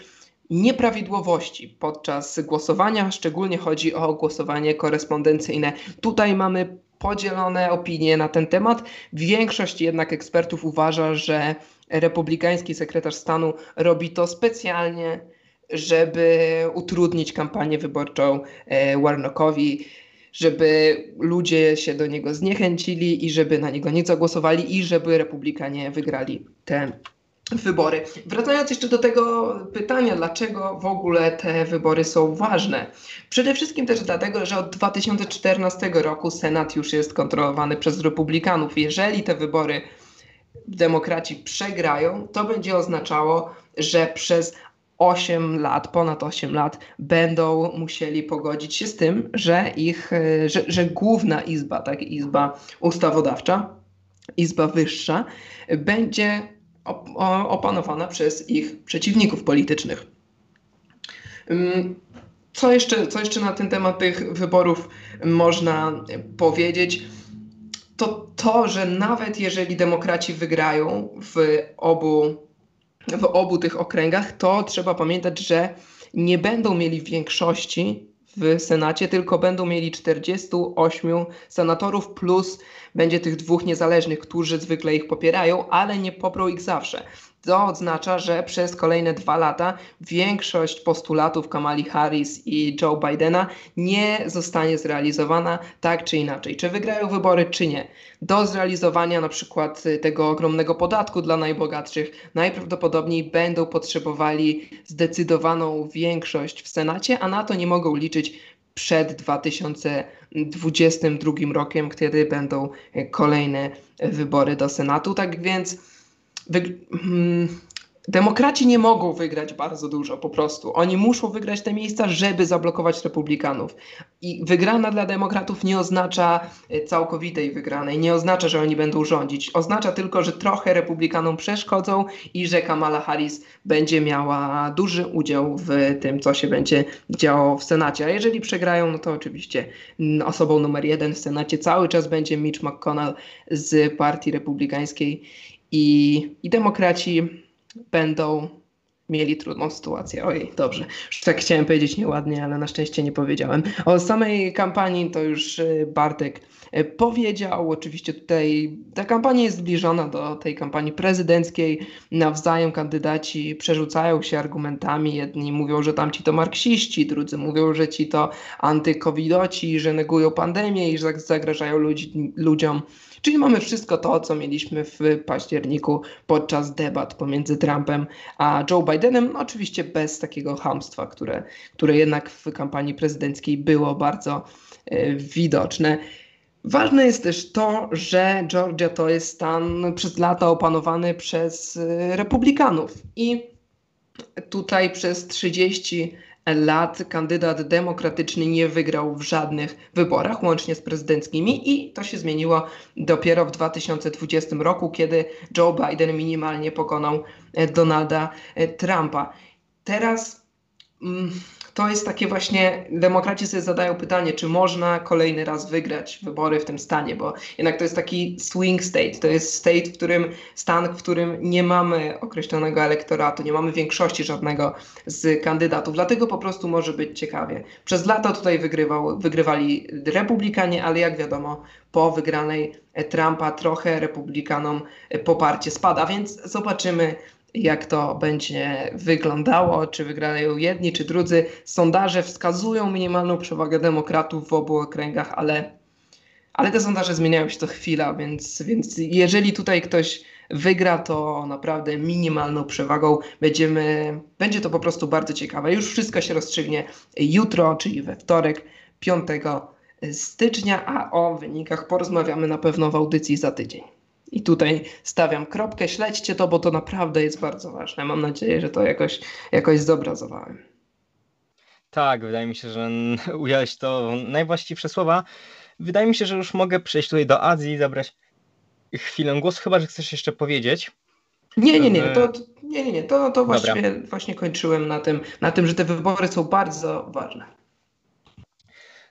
nieprawidłowości podczas głosowania, szczególnie chodzi o głosowanie korespondencyjne. Tutaj mamy podzielone opinie na ten temat. Większość jednak ekspertów uważa, że republikański sekretarz stanu robi to specjalnie, żeby utrudnić kampanię wyborczą e, Warnockowi, żeby ludzie się do niego zniechęcili i żeby na niego nie zagłosowali i żeby republikanie wygrali te wybory. Wracając jeszcze do tego pytania, dlaczego w ogóle te wybory są ważne. Przede wszystkim też dlatego, że od 2014 roku Senat już jest kontrolowany przez Republikanów. Jeżeli te wybory demokraci przegrają, to będzie oznaczało, że przez 8 lat, ponad 8 lat będą musieli pogodzić się z tym, że ich, że, że główna izba, tak, izba ustawodawcza, izba wyższa, będzie opanowana przez ich przeciwników politycznych. Co jeszcze, co jeszcze na ten temat tych wyborów można powiedzieć? To to, że nawet jeżeli demokraci wygrają w obu, w obu tych okręgach, to trzeba pamiętać, że nie będą mieli większości w Senacie, tylko będą mieli 48 senatorów plus będzie tych dwóch niezależnych, którzy zwykle ich popierają, ale nie poprą ich zawsze. To oznacza, że przez kolejne dwa lata większość postulatów Kamali Harris i Joe Bidena nie zostanie zrealizowana tak czy inaczej. Czy wygrają wybory, czy nie. Do zrealizowania na przykład tego ogromnego podatku dla najbogatszych najprawdopodobniej będą potrzebowali zdecydowaną większość w Senacie, a na to nie mogą liczyć przed 2022 rokiem, kiedy będą kolejne wybory do Senatu. Tak więc Demokraci nie mogą wygrać bardzo dużo po prostu. Oni muszą wygrać te miejsca, żeby zablokować republikanów. I wygrana dla demokratów nie oznacza e, całkowitej wygranej, nie oznacza, że oni będą rządzić. Oznacza tylko, że trochę republikanom przeszkodzą i że Kamala Harris będzie miała duży udział w tym, co się będzie działo w Senacie. A jeżeli przegrają, no to oczywiście osobą numer jeden w Senacie cały czas będzie Mitch McConnell z Partii Republikańskiej i, i demokraci będą mieli trudną sytuację. Oj, dobrze. Już tak chciałem powiedzieć nieładnie, ale na szczęście nie powiedziałem. O samej kampanii to już y, Bartek y, powiedział. Oczywiście tutaj ta kampania jest zbliżona do tej kampanii prezydenckiej. Nawzajem kandydaci przerzucają się argumentami. Jedni mówią, że tamci to marksiści, drudzy mówią, że ci to antykowidoci, że negują pandemię i że zagrażają ludzi, ludziom. Czyli mamy wszystko to, co mieliśmy w październiku podczas debat pomiędzy Trumpem a Joe Bidenem, no oczywiście bez takiego hamstwa, które, które jednak w kampanii prezydenckiej było bardzo e, widoczne. Ważne jest też to, że Georgia to jest stan przez lata opanowany przez e, republikanów i tutaj przez 30 lat kandydat demokratyczny nie wygrał w żadnych wyborach, łącznie z prezydenckimi, i to się zmieniło dopiero w 2020 roku, kiedy Joe Biden minimalnie pokonał e, Donalda e, Trumpa. Teraz. Mm, to jest takie właśnie, demokraci sobie zadają pytanie, czy można kolejny raz wygrać wybory w tym stanie, bo jednak to jest taki swing state, to jest state, w którym, stan, w którym nie mamy określonego elektoratu, nie mamy większości żadnego z kandydatów, dlatego po prostu może być ciekawie. Przez lata tutaj wygrywał, wygrywali republikanie, ale jak wiadomo, po wygranej Trumpa trochę republikanom poparcie spada, więc zobaczymy, jak to będzie wyglądało, czy wygrają jedni, czy drudzy. Sondaże wskazują minimalną przewagę demokratów w obu okręgach, ale, ale te sondaże zmieniają się co chwila, więc, więc jeżeli tutaj ktoś wygra, to naprawdę minimalną przewagą będziemy, będzie to po prostu bardzo ciekawe. Już wszystko się rozstrzygnie jutro, czyli we wtorek, 5 stycznia, a o wynikach porozmawiamy na pewno w audycji za tydzień. I tutaj stawiam kropkę, śledźcie to, bo to naprawdę jest bardzo ważne. Mam nadzieję, że to jakoś, jakoś zobrazowałem. Tak, wydaje mi się, że ująłeś to najwłaściwsze słowa. Wydaje mi się, że już mogę przejść tutaj do Azji i zabrać chwilę głosu, chyba że chcesz jeszcze powiedzieć. Nie, nie, nie, to, nie, nie, nie, to, to właśnie, właśnie kończyłem na tym, na tym, że te wybory są bardzo ważne.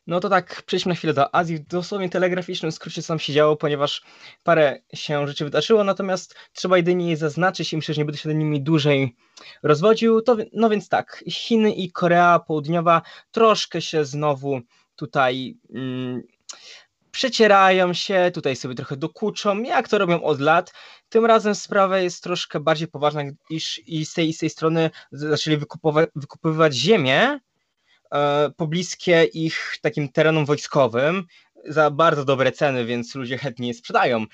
No to tak, przejdźmy na chwilę do Azji. W dosłownie telegraficznym skrócie co tam się działo, ponieważ parę się rzeczy wydarzyło, natomiast trzeba jedynie je zaznaczyć i myślę, że nie będę się nimi dłużej rozwodził. To, no więc tak, Chiny i Korea Południowa troszkę się znowu tutaj mm, przecierają się, tutaj sobie trochę dokuczą, jak to robią od lat. Tym razem sprawa jest troszkę bardziej poważna, iż i z tej, i z tej strony zaczęli wykupywać ziemię, pobliskie ich takim terenom wojskowym za bardzo dobre ceny, więc ludzie chętnie je sprzedają.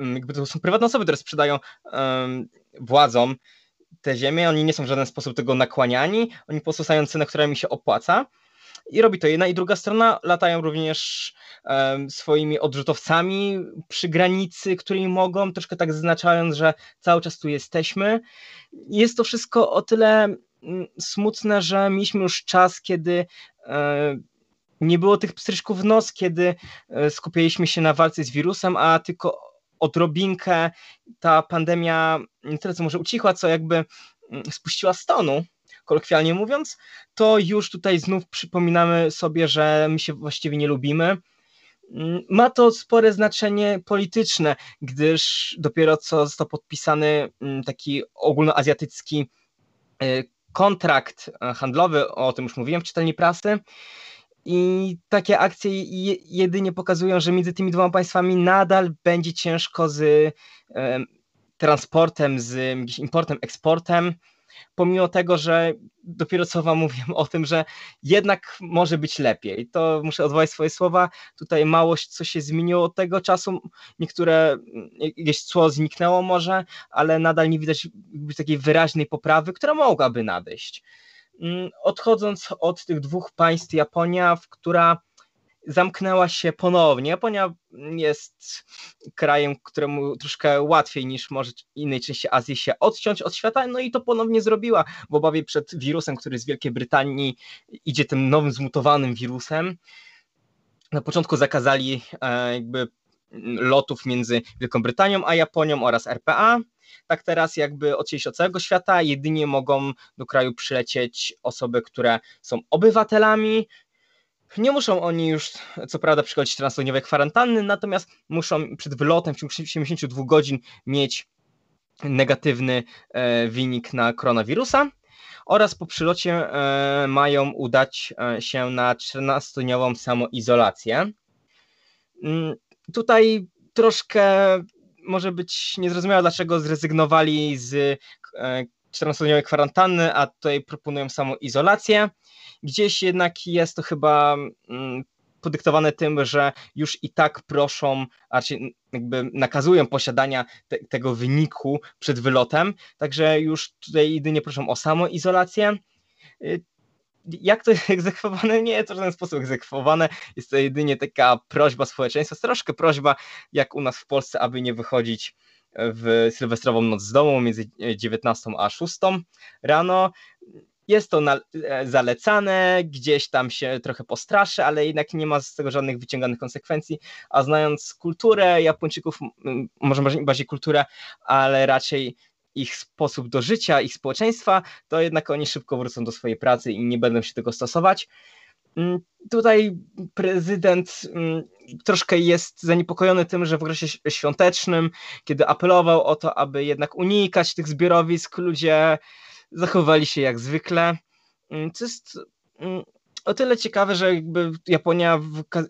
Mm, jakby to są prywatne osoby, które sprzedają władzom te ziemię, oni nie są w żaden sposób tego nakłaniani, oni po prostu cenę, która mi się opłaca. I robi to jedna i druga strona. Latają również um, swoimi odrzutowcami przy granicy, którymi mogą, troszkę tak zaznaczając, że cały czas tu jesteśmy. Jest to wszystko o tyle smutne, że mieliśmy już czas, kiedy e, nie było tych pstryczków w nos, kiedy e, skupialiśmy się na walce z wirusem, a tylko odrobinkę ta pandemia nie tyle co może ucichła, co jakby mm, spuściła stonu, kolokwialnie mówiąc, to już tutaj znów przypominamy sobie, że my się właściwie nie lubimy. Mm, ma to spore znaczenie polityczne, gdyż dopiero co został podpisany mm, taki ogólnoazjatycki e, kontrakt e, handlowy, o tym już mówiłem w czytelni prasy, i takie akcje jedynie pokazują, że między tymi dwoma państwami nadal będzie ciężko z transportem, z importem, eksportem, pomimo tego, że dopiero co wam mówiłem o tym, że jednak może być lepiej. To muszę odwołać swoje słowa. Tutaj małość, co się zmieniło od tego czasu. Niektóre, jakieś cło zniknęło może, ale nadal nie widać takiej wyraźnej poprawy, która mogłaby nadejść. Mm, odchodząc od tych dwóch państw, Japonia, która zamknęła się ponownie. Japonia jest krajem, któremu troszkę łatwiej niż może innej części Azji się odciąć od świata, no i to ponownie zrobiła w obawie przed wirusem, który z Wielkiej Brytanii idzie tym nowym zmutowanym wirusem. Na początku zakazali e, jakby lotów między Wielką Brytanią a Japonią oraz RPA, tak teraz jakby odcięli się od całego świata, jedynie mogą do kraju przylecieć osoby, które są obywatelami, nie muszą oni już, co prawda, przychodzić 14-dniowej kwarantanny, natomiast muszą przed wylotem w ciągu 72 godzin mieć negatywny e, wynik na koronawirusa oraz po przylocie e, mają udać e, się na 14-dniową samoizolację. Mm, tutaj troszkę może być niezrozumiałe, dlaczego zrezygnowali z 14-dniowej kwarantanny, a tutaj proponują samą izolację. Gdzieś jednak jest to chyba mm, podyktowane tym, że już i tak proszą, a jakby nakazują posiadania te, tego wyniku przed wylotem, także już tutaj jedynie proszą o samoizolację. Y, jak to jest egzekwowane? Nie jest to w żaden sposób egzekwowane. Jest to jedynie taka prośba społeczeństwa, troszkę prośba jak u nas w Polsce, aby nie wychodzić w sylwestrową noc z domu między 19 a 6 rano. Jest to e, zalecane, gdzieś tam się trochę postraszy, ale jednak nie ma z tego żadnych wyciąganych konsekwencji. A znając kulturę Japończyków, może bardziej kulturę, ale raczej ich sposób do życia, ich społeczeństwa, to jednak oni szybko wrócą do swojej pracy i nie będą się tego stosować. Mm, tutaj prezydent mm, troszkę jest zaniepokojony tym, że w okresie świątecznym, kiedy apelował o to, aby jednak unikać tych zbiorowisk, ludzie zachowali się jak zwykle. Mm, co jest o tyle ciekawe, że jakby Japonia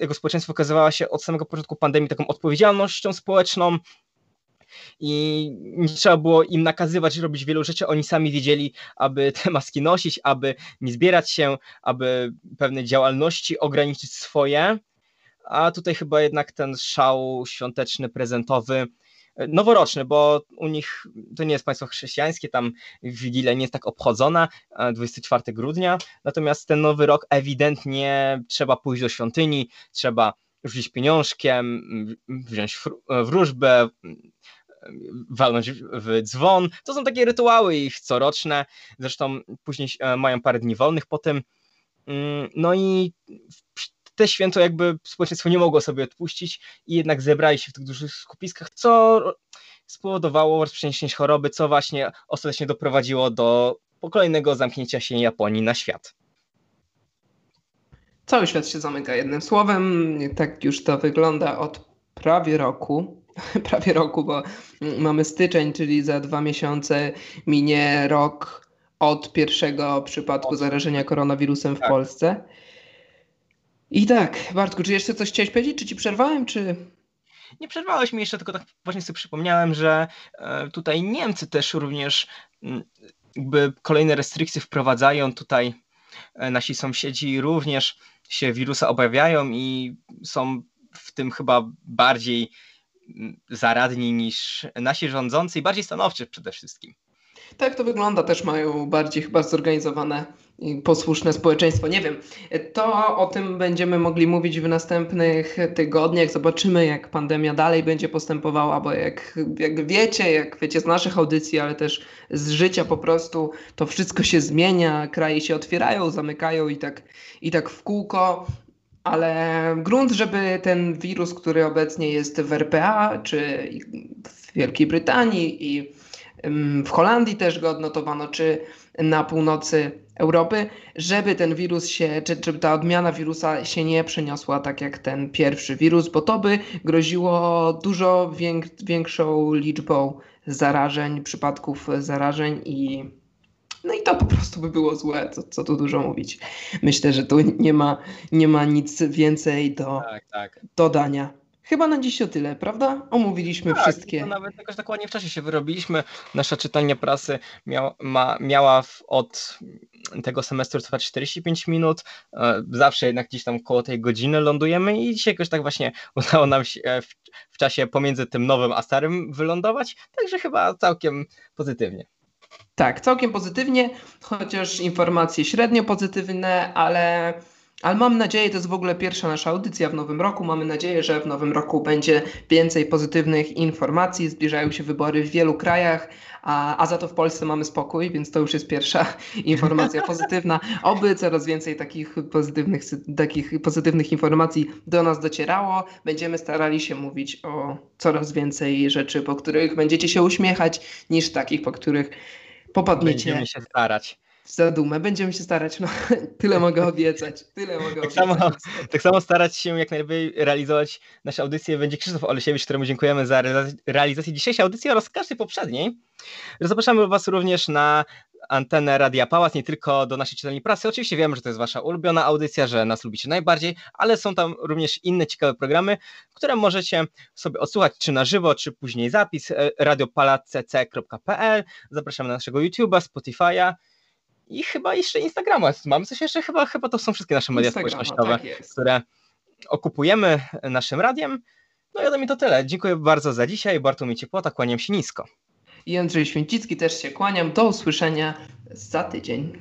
jako społeczeństwo okazywała się od samego początku pandemii taką odpowiedzialnością społeczną, i nie trzeba było im nakazywać robić wielu rzeczy, oni sami wiedzieli, aby te maski nosić, aby nie zbierać się, aby pewne działalności ograniczyć swoje, a tutaj chyba jednak ten szał świąteczny, prezentowy, noworoczny, bo u nich to nie jest państwo chrześcijańskie, tam Wigilia nie jest tak obchodzona, 24 grudnia, natomiast ten nowy rok ewidentnie trzeba pójść do świątyni, trzeba rzucić pieniążkiem, wziąć wróżbę, walnąć w dzwon. To są takie rytuały ich coroczne, zresztą później e, mają parę dni wolnych po tym. Mm, no i te święto jakby społeczeństwo nie mogło sobie odpuścić i jednak zebrali się w tych dużych skupiskach, co spowodowało rozprzestrzenienie choroby, co właśnie ostatecznie doprowadziło do kolejnego zamknięcia się Japonii na świat. Cały świat się zamyka jednym słowem. Tak już to wygląda od prawie roku. prawie roku, bo mamy styczeń, czyli za dwa miesiące minie rok od pierwszego przypadku zarażenia koronawirusem w tak. Polsce. I tak, Bartku, czy jeszcze coś chciałeś powiedzieć? Czy ci przerwałem, czy... Nie przerwałeś mi jeszcze, tylko tak właśnie sobie przypomniałem, że e, tutaj Niemcy też również mm, jakby kolejne restrykcje wprowadzają. Tutaj nasi sąsiedzi również się wirusa obawiają i są w tym chyba bardziej zaradni niż nasi rządzący i bardziej stanowczy przede wszystkim. Tak to wygląda, też mają bardziej chyba zorganizowane i posłuszne społeczeństwo. Nie wiem, to o tym będziemy mogli mówić w następnych tygodniach. Zobaczymy, jak pandemia dalej będzie postępowała, bo jak, jak wiecie, jak wiecie z naszych audycji, ale też z życia po prostu, to wszystko się zmienia, kraje się otwierają, zamykają i tak, i tak w kółko. Ale grunt, żeby ten wirus, który obecnie jest w RPA, czy w Wielkiej Brytanii i w Holandii też go odnotowano, czy na północy Europy, żeby ten wirus się, czy, czy ta odmiana wirusa się nie przeniosła tak jak ten pierwszy wirus, bo to by groziło dużo więk, większą liczbą zarażeń, przypadków zarażeń i no i to po prostu by było złe, co, co tu dużo mówić. Myślę, że tu nie ma, nie ma nic więcej do tak, tak. dodania. Chyba na dziś o tyle, prawda? Omówiliśmy tak, wszystkie. To nawet jakoś tak ładnie w czasie się wyrobiliśmy. Nasza czytelnia prasy miał, ma, miała w, od tego semestru trwać 45 minut. E, zawsze jednak gdzieś tam koło tej godziny lądujemy i dzisiaj jakoś tak właśnie udało nam się w, w czasie pomiędzy tym nowym a starym wylądować. Także chyba całkiem pozytywnie. Tak, całkiem pozytywnie, chociaż informacje średnio pozytywne, ale ale mam nadzieję, to jest w ogóle pierwsza nasza audycja w nowym roku. Mamy nadzieję, że w nowym roku będzie więcej pozytywnych informacji. Zbliżają się wybory w wielu krajach, a, a za to w Polsce mamy spokój, więc to już jest pierwsza informacja pozytywna. Oby coraz więcej takich pozytywnych, takich pozytywnych informacji do nas docierało. Będziemy starali się mówić o coraz więcej rzeczy, po których będziecie się uśmiechać, niż takich, po których popadniecie. Będziemy się starać za dumę. Będziemy się starać. No, tyle mogę obiecać. Tyle mogę tak Samo, tak samo starać się jak najlepiej realizować nasze audycje będzie Krzysztof Olesiewicz, któremu dziękujemy za realizację dzisiejszej audycji oraz każdej poprzedniej. Zapraszamy Was również na antenę Radia Pałac, nie tylko do naszej czytelni prasy. Oczywiście wiemy, że to jest Wasza ulubiona audycja, że nas lubicie najbardziej, ale są tam również inne ciekawe programy, które możecie sobie odsłuchać czy na żywo, czy później zapis e, radiopalacc.pl. Zapraszamy na naszego YouTube'a, Spotify'a i chyba jeszcze Instagrama. Mamy coś jeszcze? Chyba, chyba to są wszystkie nasze media Instagrama, społecznościowe, tak które okupujemy naszym radiem. No i ode to tyle. Dziękuję bardzo za dzisiaj. Bartłomiej Ciepłota, kłaniam się nisko. I Andrzej Święcicki też się kłaniam. Do usłyszenia za tydzień.